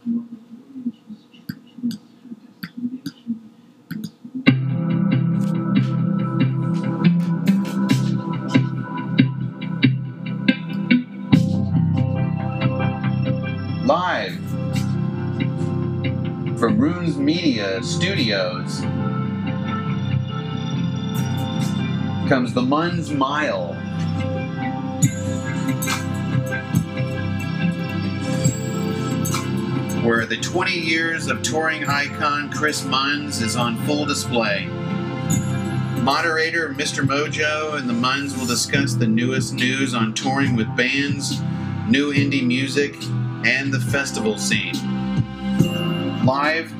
Live from Runes Media Studios comes the Munns Mile. Where the 20 years of touring icon Chris Munns is on full display. Moderator Mr. Mojo and the Munns will discuss the newest news on touring with bands, new indie music, and the festival scene. Live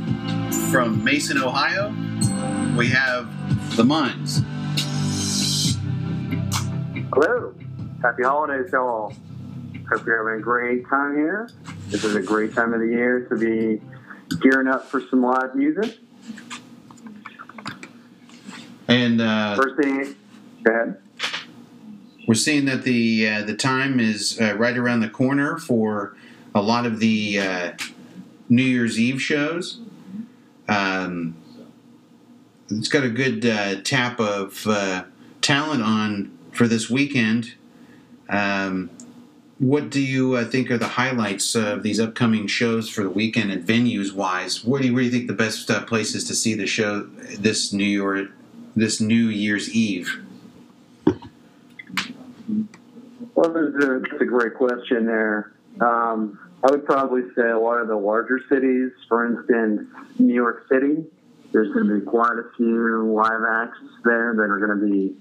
from Mason, Ohio, we have the Munns. Hello. Happy holidays, y'all. Hope you're having a great time here. This is a great time of the year to be gearing up for some live music. And uh, First thing, go ahead. we're seeing that the uh, the time is uh, right around the corner for a lot of the uh, New Year's Eve shows. Um, it's got a good uh, tap of uh, talent on for this weekend. Um, what do you uh, think are the highlights of these upcoming shows for the weekend and venues wise? What do you, where do you think the best uh, places to see the show this New Year this New Year's Eve? Well, that's a, that's a great question there. Um, I would probably say a lot of the larger cities, for instance, New York City, there's going to be quite a few live acts there that are going to be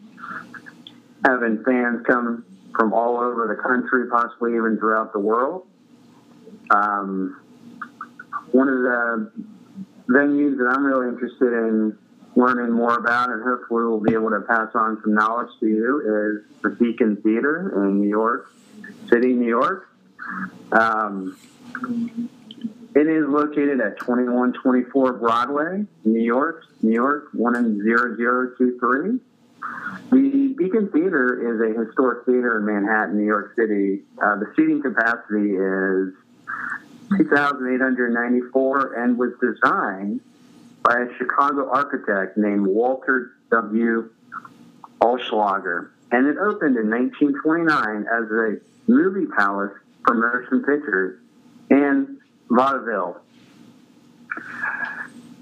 having fans come from all over the country, possibly even throughout the world. Um, one of the venues that I'm really interested in learning more about and hopefully we'll be able to pass on some knowledge to you is the Beacon Theater in New York City, New York. Um, it is located at 2124 Broadway, New York, New York, 10023. The Beacon Theater is a historic theater in Manhattan, New York City. Uh, the seating capacity is 2,894 and was designed by a Chicago architect named Walter W. Ahlschlager. And it opened in 1929 as a movie palace for motion pictures and vaudeville.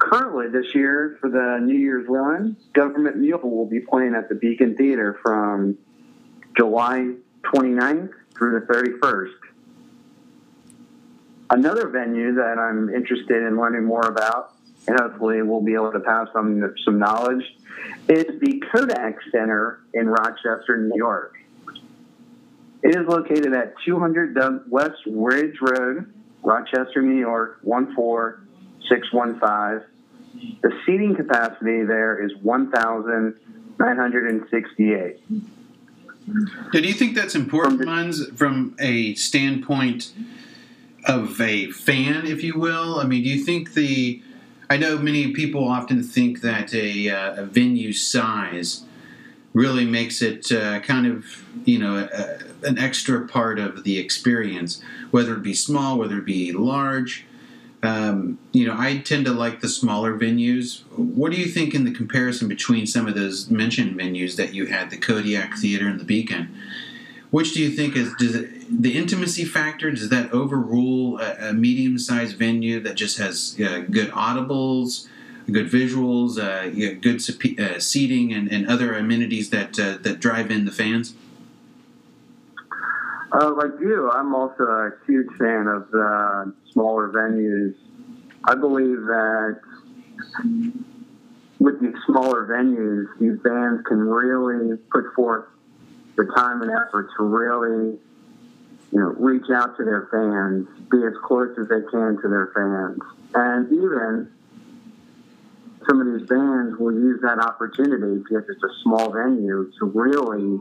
Currently, this year for the New Year's run, Government Mule will be playing at the Beacon Theater from July 29th through the 31st. Another venue that I'm interested in learning more about, and hopefully we'll be able to pass on some knowledge, is the Kodak Center in Rochester, New York. It is located at 200 West Ridge Road, Rochester, New York, 14615. The seating capacity there is 1,968. Do you think that's important, Munns, from a standpoint of a fan, if you will? I mean, do you think the. I know many people often think that a, uh, a venue size really makes it uh, kind of, you know, a, an extra part of the experience, whether it be small, whether it be large. Um, you know, I tend to like the smaller venues. What do you think in the comparison between some of those mentioned venues that you had, the Kodak Theater and the Beacon? Which do you think is does it, the intimacy factor? Does that overrule a, a medium-sized venue that just has uh, good audibles, good visuals, uh, yeah, good uh, seating, and, and other amenities that uh, that drive in the fans? Uh, like you, I'm also a huge fan of the smaller venues. I believe that with these smaller venues, these bands can really put forth the time and effort to really, you know, reach out to their fans, be as close as they can to their fans, and even some of these bands will use that opportunity because it's a small venue to really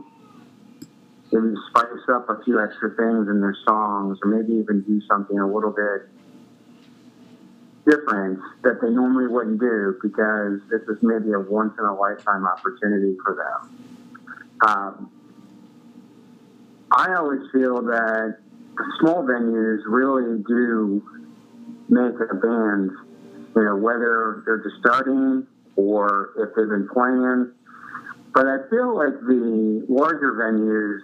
maybe spice up a few extra things in their songs or maybe even do something a little bit different that they normally wouldn't do because this is maybe a once in a lifetime opportunity for them. Um, I always feel that small venues really do make a band, you know, whether they're just starting or if they've been playing. But I feel like the larger venues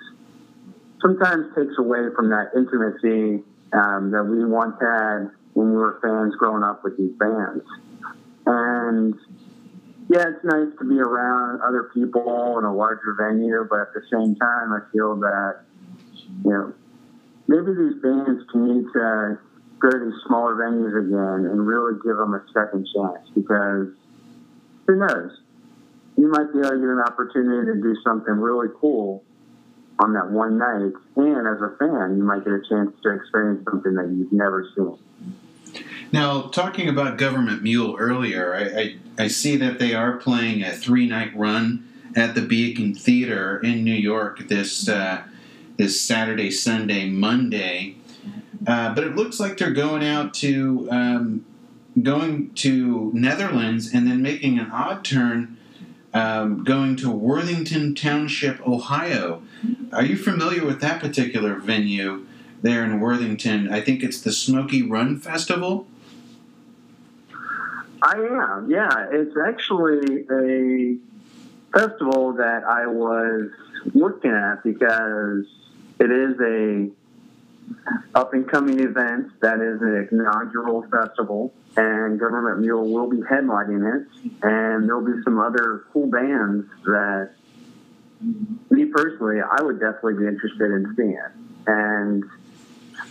sometimes takes away from that intimacy um, that we once had when we were fans growing up with these bands. And yeah, it's nice to be around other people in a larger venue, but at the same time, I feel that, you know, maybe these bands can need to go to these smaller venues again and really give them a second chance because who knows? You might be able to get an opportunity to do something really cool on that one night, and as a fan, you might get a chance to experience something that you've never seen. Now, talking about Government Mule earlier, I, I, I see that they are playing a three night run at the Beacon Theater in New York this uh, this Saturday, Sunday, Monday. Uh, but it looks like they're going out to um, going to Netherlands and then making an odd turn, um, going to Worthington Township, Ohio. Are you familiar with that particular venue there in Worthington? I think it's the Smoky Run Festival. I am, yeah. It's actually a festival that I was looking at because it is a up and coming event that is an inaugural festival, and Government Mule will be headlining it, and there'll be some other cool bands that me personally, I would definitely be interested in seeing. it. And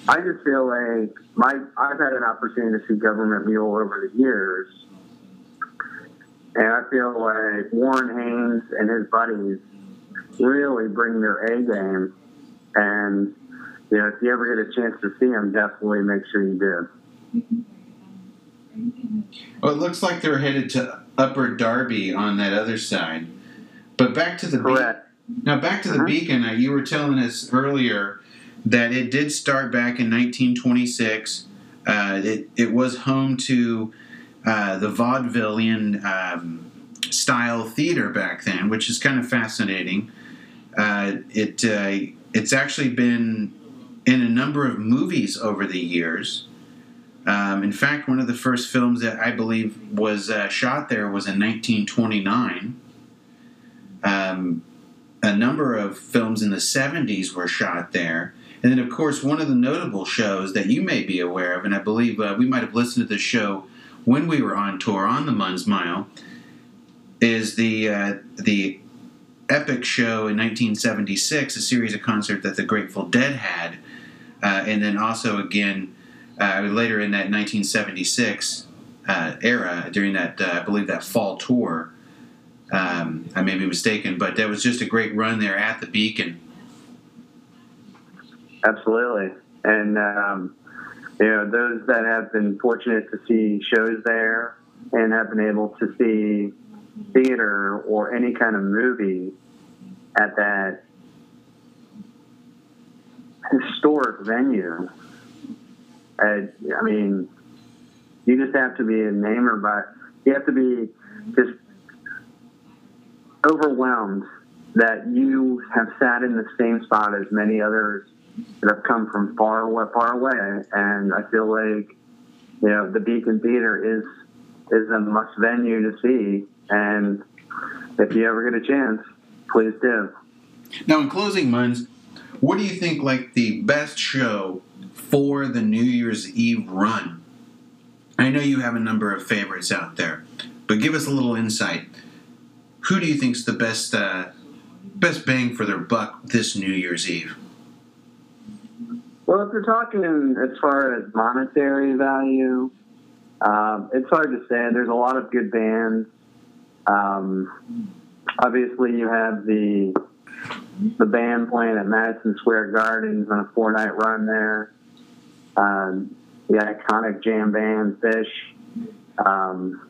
I just feel like my I've had an opportunity to see Government Mule over the years, and I feel like Warren Haynes and his buddies really bring their A game. And you know, if you ever get a chance to see them, definitely make sure you do. Well, it looks like they're headed to Upper Darby on that other side. But back to the Correct. Be- now back to the Uh-huh. Beacon. Uh, you were telling us earlier that it did start back in 1926. Uh, it it was home to uh, the vaudevillian um, style theater back then, which is kind of fascinating. Uh, it uh, it's actually been in a number of movies over the years. Um, in fact, one of the first films that I believe was uh, shot there was in 1929. Um, a number of films in the 70s were shot there. And then, of course, one of the notable shows that you may be aware of, and I believe uh, we might have listened to this show when we were on tour on the Munns Mile, is the uh, the epic show in 1976, a series of concerts that the Grateful Dead had, uh, and then also again uh, later in that 1976 uh, era during that uh, I believe that fall tour. Um, I may be mistaken, but that was just a great run there at the Beacon. Absolutely. And, um, you know, those that have been fortunate to see shows there and have been able to see theater or any kind of movie at that historic venue, uh, I mean, you just have to be a enamored by, you have to be just overwhelmed that you have sat in the same spot as many others that have come from far away, far away. And I feel like, you know, the Beacon Theater is is a must venue to see. And if you ever get a chance, please do. Now, in closing, Munns, what do you think like the best show for the New Year's Eve run? I know you have a number of favorites out there, but give us a little insight. Who do you think's the best uh, best bang for their buck this New Year's Eve? Well, if you're talking as far as monetary value, um, it's hard to say. There's a lot of good bands. Um, obviously, you have the the band playing at Madison Square Gardens on a four night run there. Um, the iconic jam band Phish. Um,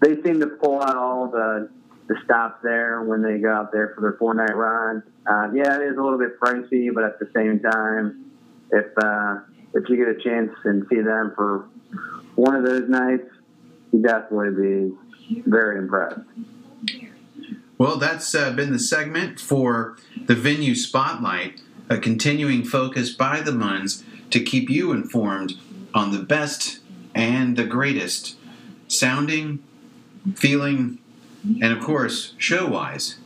they seem to pull out all the the stops there when they go out there for their four night run. Uh, yeah, it is a little bit pricey, but at the same time, if uh, if you get a chance and see them for one of those nights, you definitely be very impressed. Well, that's uh, been the segment for the venue spotlight, a continuing focus by the Muns to keep you informed on the best and the greatest sounding, feeling, and of course, show wise,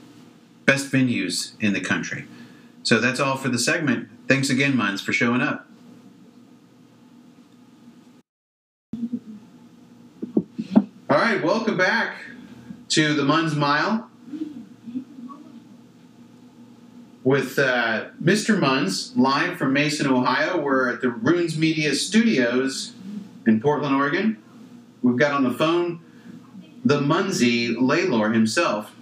best venues in the country. So that's all for the segment. Thanks again, Munz, for showing up. All right, welcome back to the Munz Mile with uh, Mr. Munz live from Mason, Ohio. We're at the Runes Media Studios in Portland, Oregon. We've got on the phone the Munzy Laylor himself.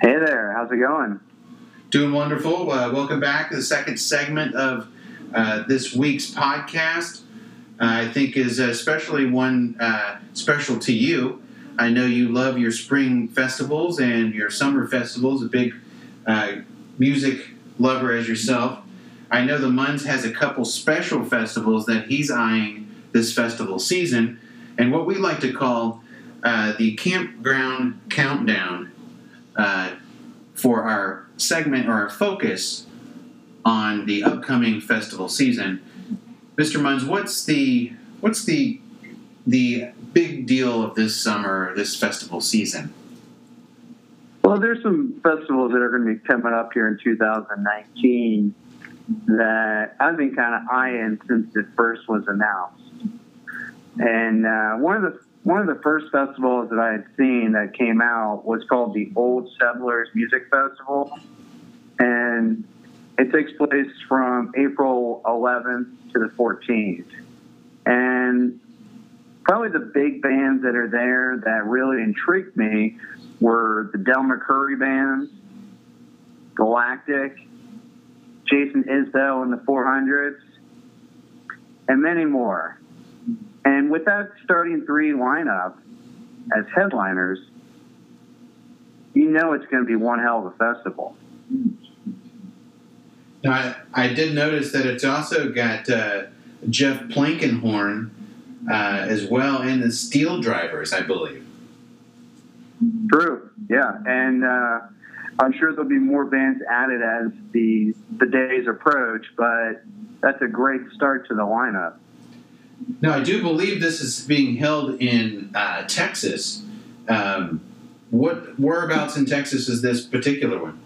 Hey there, how's it going? Doing wonderful. Uh, welcome back to the second segment of uh, this week's podcast. Uh, I think is especially one uh, special to you. I know you love your spring festivals and your summer festivals, a big uh, music lover as yourself. I know the Munz has a couple special festivals that he's eyeing this festival season, and what we like to call uh, the Campground Countdown uh, for our segment or our focus on the upcoming festival season. Mr. Munz, what's the what's the the big deal of this summer, this festival season? Well, there's some festivals that are going to be coming up here in 2019 that I've been kind of eyeing since it first was announced. And uh, one of the one of the first festivals that I had seen that came out was called the Old Settlers Music Festival, and it takes place from April 11th to the 14th. And probably the big bands that are there that really intrigued me were the Del McCoury bands, Galactic, Jason Isbell and the 400s, and many more. And with that starting three lineup as headliners, you know it's going to be one hell of a festival. Now, I, I did notice that it's also got uh, Jeff Plankenhorn uh, as well, and the Steel Drivers, I believe. True, yeah, and uh, I'm sure there'll be more bands added as the the days approach, but that's a great start to the lineup. Now, I do believe this is being held in uh, Texas. Um, what whereabouts in Texas is this particular one?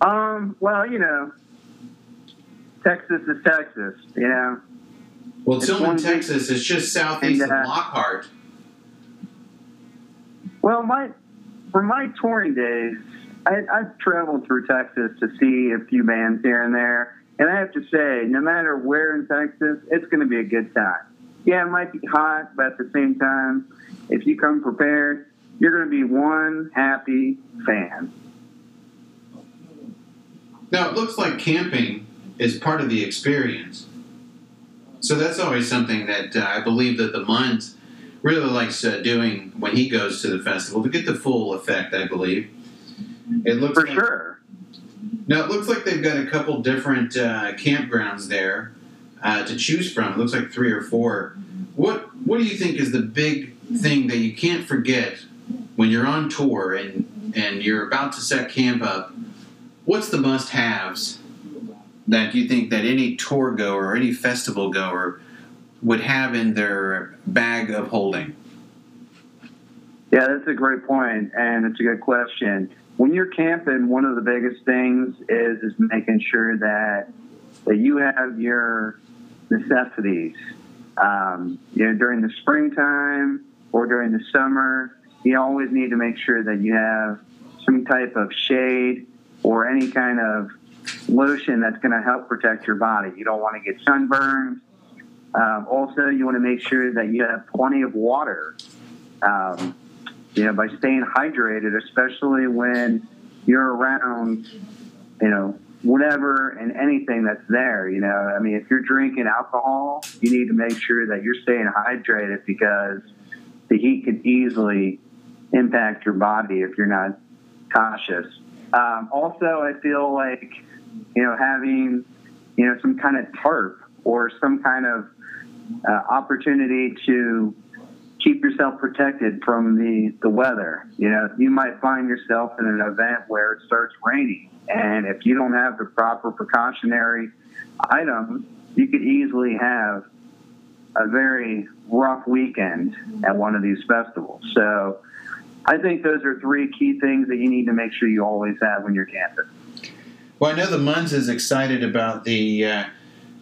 Um, well, you know, Texas is Texas, you know. Well, Tilmon, Texas is just southeast and, uh, of Lockhart. Well, my for my touring days, I, I've traveled through Texas to see a few bands here and there, and I have to say, no matter where in Texas, it's going to be a good time. Yeah, it might be hot, but at the same time, if you come prepared, you're going to be one happy fan. Now, it looks like camping is part of the experience. So that's always something that uh, I believe that the Munz really likes uh, doing when he goes to the festival to get the full effect. I believe it looks for like, sure. Now it looks like they've got a couple different uh, campgrounds there uh, to choose from. It looks like three or four. What What do you think is the big thing that you can't forget when you're on tour and and you're about to set camp up? What's the must haves that you think that any tour goer or any festival goer would have in their bag of holding? Yeah, that's a great point, and it's a good question. When you're camping, one of the biggest things is is making sure that that you have your necessities. Um, you know, during the springtime or during the summer, you always need to make sure that you have some type of shade or any kind of lotion that's going to help protect your body. You don't want to get sunburned. Um, also, you want to make sure that you have plenty of water. Um, you know, by staying hydrated, especially when you're around, you know, whatever and anything that's there. You know, I mean, if you're drinking alcohol, you need to make sure that you're staying hydrated because the heat could easily impact your body if you're not cautious. Um, also, I feel like you know, having, you know, some kind of tarp or some kind of uh, opportunity to keep yourself protected from the, the weather. You know, you might find yourself in an event where it starts raining. And if you don't have the proper precautionary items, you could easily have a very rough weekend at one of these festivals. So I think those are three key things that you need to make sure you always have when you're camping. Well, I know the Munns is excited about the uh,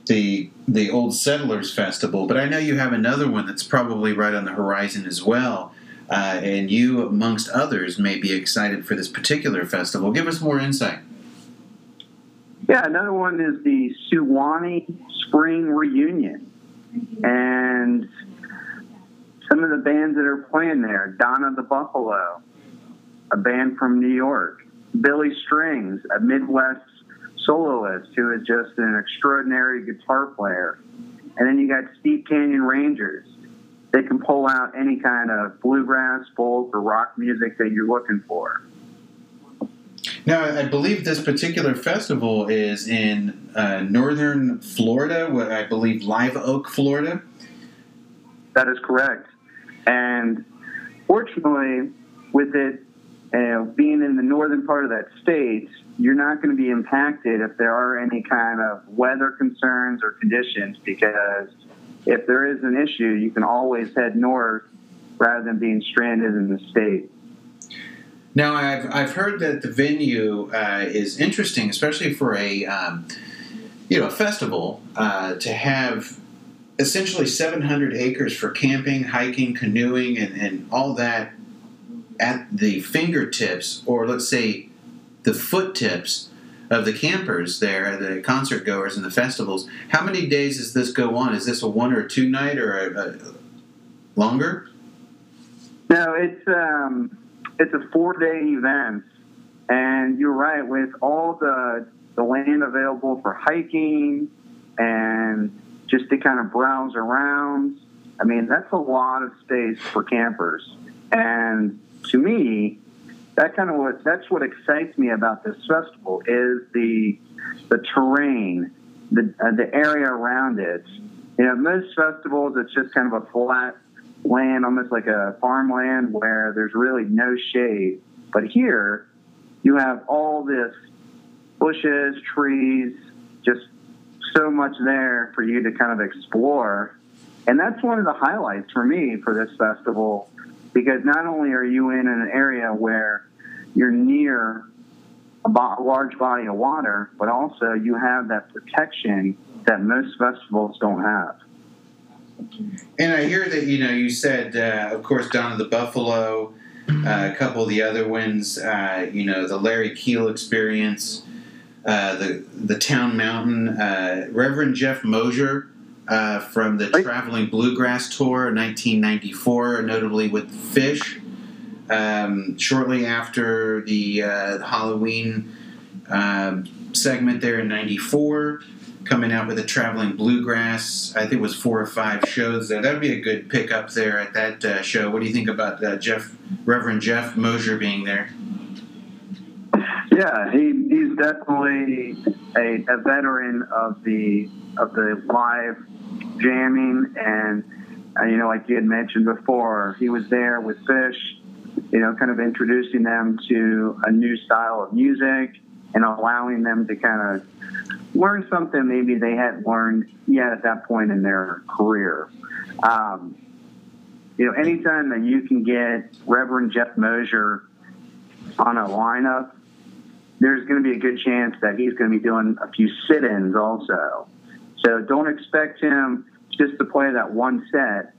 the the Old Settlers Festival, but I know you have another one that's probably right on the horizon as well. Uh, and you, amongst others, may be excited for this particular festival. Give us more insight. Yeah, another one is the Suwannee Spring Reunion. And some of the bands that are playing there Donna the Buffalo, a band from New York, Billy Strings, a Midwest soloist who is just an extraordinary guitar player. And then you got Steep Canyon Rangers. They can pull out any kind of bluegrass, folk, or rock music that you're looking for. Now, I believe this particular festival is in uh, northern Florida, what I believe Live Oak, Florida. That is correct. And fortunately, with it uh, being in the northern part of that state, you're not going to be impacted if there are any kind of weather concerns or conditions because if there is an issue, you can always head north rather than being stranded in the state. Now, I've, I've heard that the venue uh, is interesting, especially for a um, you know a festival uh, to have essentially 700 acres for camping, hiking, canoeing, and, and all that at the fingertips, or let's say the foot tips of the campers there, the concert goers and the festivals. How many days does this go on? Is this a one or two night or a, a longer? No, it's um, it's a four day event, and you're right with all the the land available for hiking and just to kind of browse around. I mean, that's a lot of space for campers, and to me, that kind of what that's what excites me about this festival is the the terrain, the uh, the area around it. You know, most festivals it's just kind of a flat land, almost like a farmland where there's really no shade. But here, you have all this bushes, trees, just so much there for you to kind of explore. And that's one of the highlights for me for this festival because not only are you in an area where you're near a large body of water, but also you have that protection that most festivals don't have. And I hear that you know you said, uh, of course, Donna the Buffalo, uh, a couple of the other ones, uh, you know, the Larry Keel Experience, uh, the the Town Mountain, uh, Reverend Jeff Mosier uh, from the Traveling Bluegrass Tour, 1994, notably with Phish. Um, shortly after the Halloween um, segment there in '94 coming out with the traveling bluegrass. I think it was four or five shows there. That would be a good pickup there at that uh, show. What do you think about uh, Jeff, Reverend Jeff Mosier being there? Yeah, he, he's definitely a, a veteran of the of the live jamming, and uh, you know, like you had mentioned before, he was there with Phish, You know, kind of introducing them to a new style of music and allowing them to kind of learn something maybe they hadn't learned yet at that point in their career. Um, you know, anytime that you can get Reverend Jeff Mosier on a lineup, there's going to be a good chance that he's going to be doing a few sit-ins also. So don't expect him just to play that one set.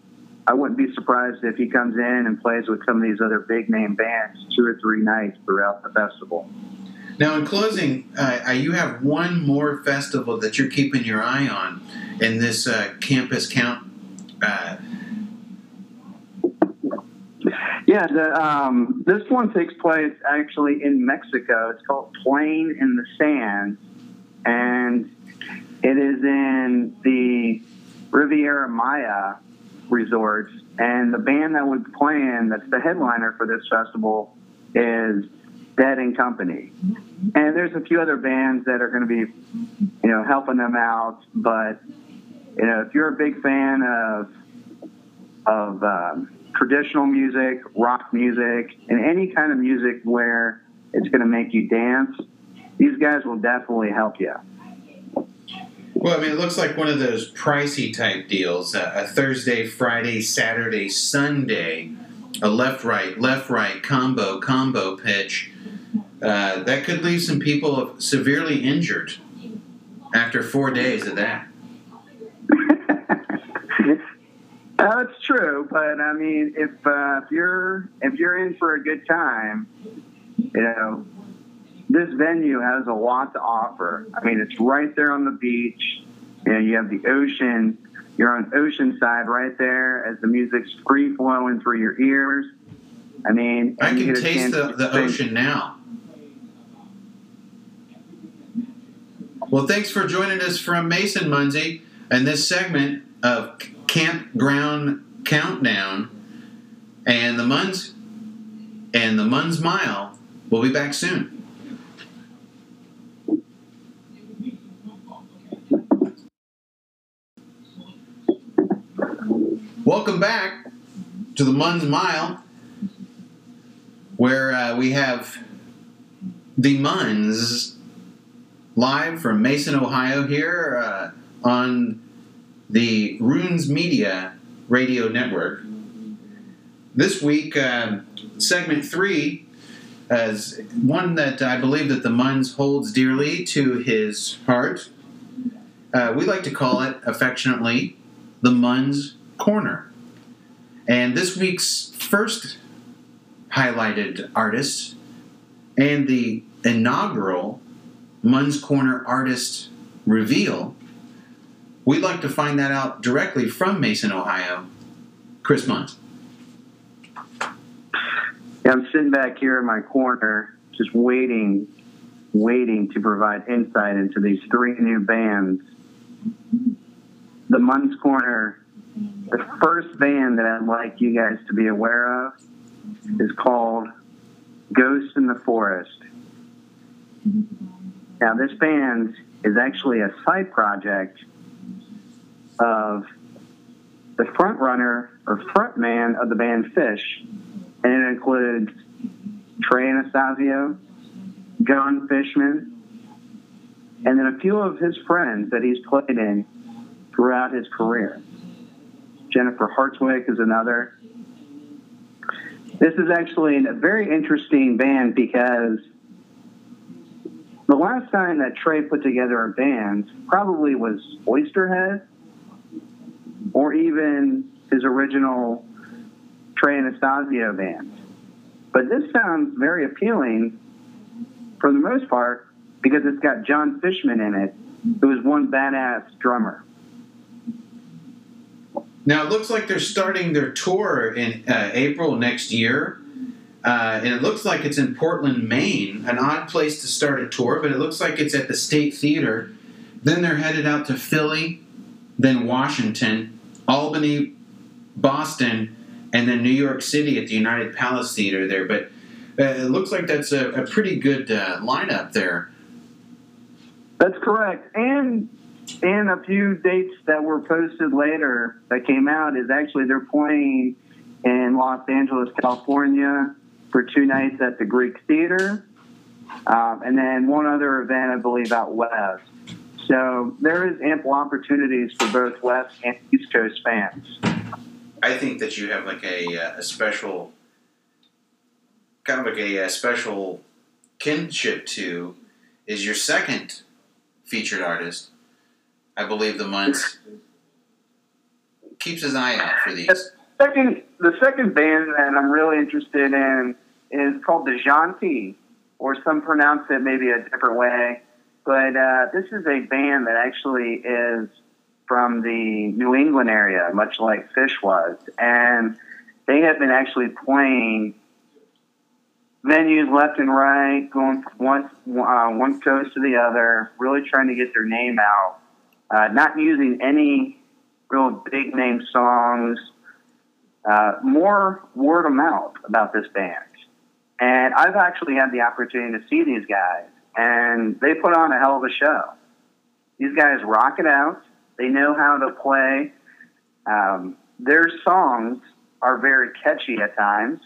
I wouldn't be surprised if he comes in and plays with some of these other big name bands two or three nights throughout the festival. Now, in closing, uh, you have one more festival that you're keeping your eye on in this uh, campus count. Uh, yeah, the, um, this one takes place actually in Mexico. It's called Playing in the Sand, and it is in the Riviera Maya resort. And the band that would play in, that's the headliner for this festival, is Dead and Company. And there's a few other bands that are going to be, you know, helping them out. But you know, if you're a big fan of of um, traditional music, rock music, and any kind of music where it's going to make you dance, these guys will definitely help you. Well, I mean, it looks like one of those pricey type deals uh, a Thursday, Friday, Saturday, Sunday, a left right, left right combo, combo pitch. Uh, that could leave some people severely injured after four days of that. That's true, but I mean, if uh, if you're if you're in for a good time, you know, this venue has a lot to offer. I mean, it's right there on the beach. You know, you have the ocean. You're on Oceanside right there as the music's free flowing through your ears. I mean, I can taste the, the ocean now. Well, thanks for joining us from Mason Munsey and this segment of Campground Countdown and the Muns and the Muns Mile. We'll be back soon. Welcome back to the Muns Mile, where uh, we have the Muns live from Mason, Ohio, here uh, on the Runes Media radio network. This week, uh, segment three is one that I believe that the Muns holds dearly to his heart. Uh, we like to call it affectionately the Muns Corner. And this week's first highlighted artist and the inaugural Muns Corner artist reveal, we'd like to find that out directly from Mason, Ohio. Chris Muns. Yeah, I'm sitting back here in my corner, just waiting, waiting to provide insight into these three new bands. The Muns Corner the first band that I'd like you guys to be aware of is called Ghost in the Forest. Now, this band is actually a side project of the front runner or front man of the band Phish, and it includes Trey Anastasio, Jon Fishman, and then a few of his friends that he's played in throughout his career. Jennifer Hartswick is another. This is actually a very interesting band because the last time that Trey put together a band probably was Oysterhead or even his original Trey Anastasio band. But this sounds very appealing for the most part because it's got Jon Fishman in it, who is one badass drummer. Now it looks like they're starting their tour in uh, April next year. Uh, and it looks like it's in Portland, Maine, an odd place to start a tour, but it looks like it's at the State Theater. Then they're headed out to Philly, then Washington, Albany, Boston, and then New York City at the United Palace Theater there. But uh, it looks like that's a, a pretty good uh, lineup there. That's correct. And and a few dates that were posted later that came out is actually they're playing in Los Angeles, California for two nights at the Greek Theater. Um, and then one other event, I believe, out west. So there is ample opportunities for both West and East Coast fans. I think that you have like a, uh, a special, kind of like a, a special kinship to is your second featured artist I believe the Muns keeps his eye out for these. The second, the second band that I'm really interested in is called the Jauntee, or some pronounce it maybe a different way. But uh, this is a band that actually is from the New England area, much like Phish was, and they have been actually playing venues left and right, going from one uh, one coast to the other, really trying to get their name out uh, not using any real big name songs, uh, more word of mouth about this band. And I've actually had the opportunity to see these guys, and they put on a hell of a show. These guys rock it out. They know how to play. Um, their songs are very catchy at times,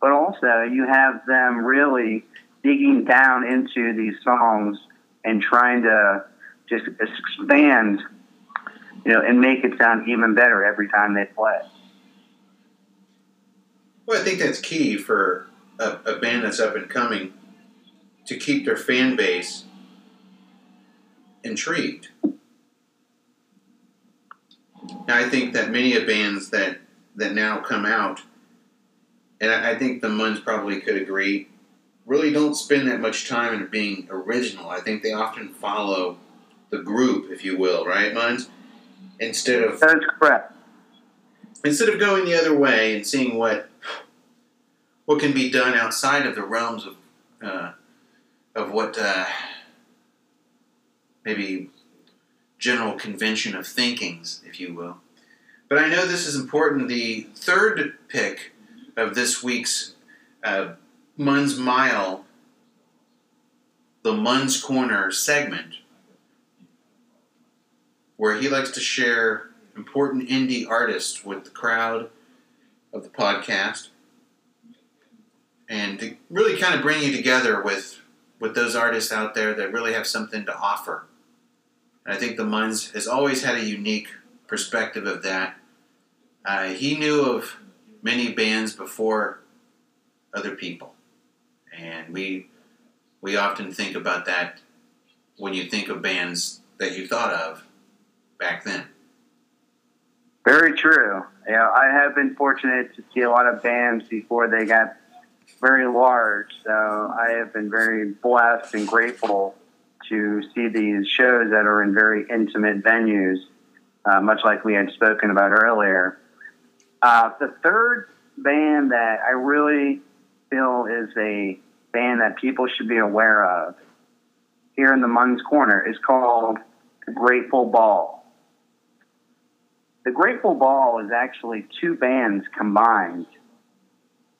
but also you have them really digging down into these songs and trying to just expand, you know, and make it sound even better every time they play. Well, I think that's key for a, a band that's up and coming to keep their fan base intrigued. Now, I think that many of bands that that now come out, and I, I think the Muns probably could agree, really don't spend that much time in being original. I think they often follow the group, if you will, right, Muns? Instead of That's correct. instead of going the other way and seeing what what can be done outside of the realms of uh, of what uh, maybe general convention of thinkings, if you will. But I know this is important. The third pick of this week's uh, Mun's Mile, the Mun's Corner segment, where he likes to share important indie artists with the crowd of the podcast and to really kind of bring you together with with those artists out there that really have something to offer. And I think the Muns has always had a unique perspective of that. Uh, he knew of many bands before other people, and we we often think about that when you think of bands that you thought of back then. Very true. Know, I have been fortunate to see a lot of bands before they got very large. So I have been very blessed and grateful to see these shows that are in very intimate venues, uh, much like we had spoken about earlier. Uh, the third band that I really feel is a band that people should be aware of here in the Mun's Corner is called Grateful Ball. The Grateful Ball is actually two bands combined.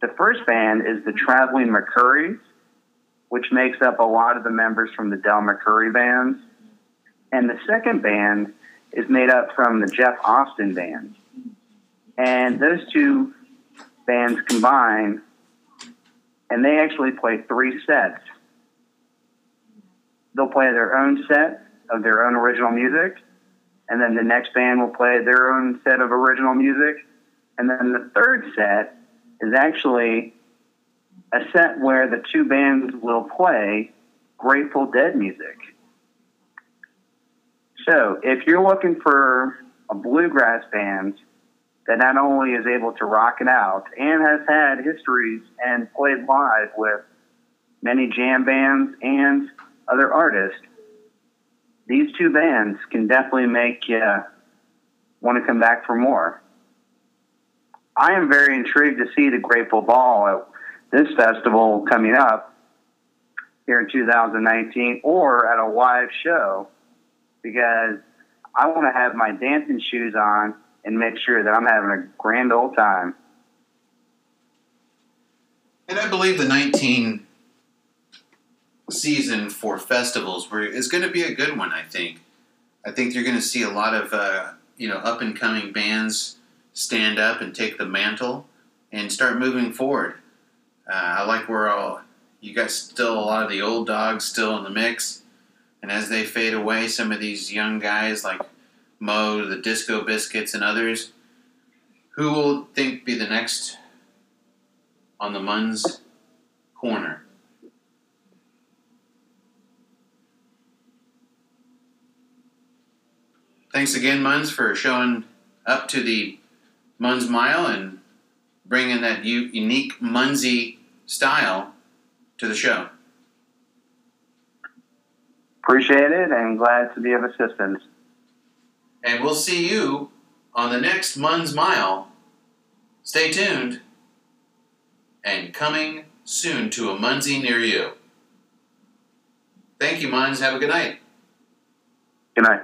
The first band is the Traveling McCourys, which makes up a lot of the members from the Del McCoury bands. And the second band is made up from the Jeff Austin band. And those two bands combine, and they actually play three sets. They'll play their own set of their own original music, and then the next band will play their own set of original music, and then the third set is actually a set where the two bands will play Grateful Dead music. So, if you're looking for a bluegrass band that not only is able to rock it out and has had histories and played live with many jam bands and other artists, these two bands can definitely make you want to come back for more. I am very intrigued to see the Grateful Ball at this festival coming up here in 2019 or at a live show because I want to have my dancing shoes on and make sure that I'm having a grand old time. And I believe the 19 season for festivals is going to be a good one. I think. I think you're going to see a lot of uh, you know up and coming bands stand up and take the mantle and start moving forward. Uh, I like where all you got still a lot of the old dogs still in the mix, and as they fade away, some of these young guys like Mo, the Disco Biscuits, and others, who will think be the next on the Muns corner. Thanks again, Muns, for showing up to the Mun's Mile and bringing that u- unique Munsey style to the show. Appreciate it and glad to be of assistance. And we'll see you on the next Mun's Mile. Stay tuned. And coming soon to a Munsey near you. Thank you, Muns. Have a good night. Good night.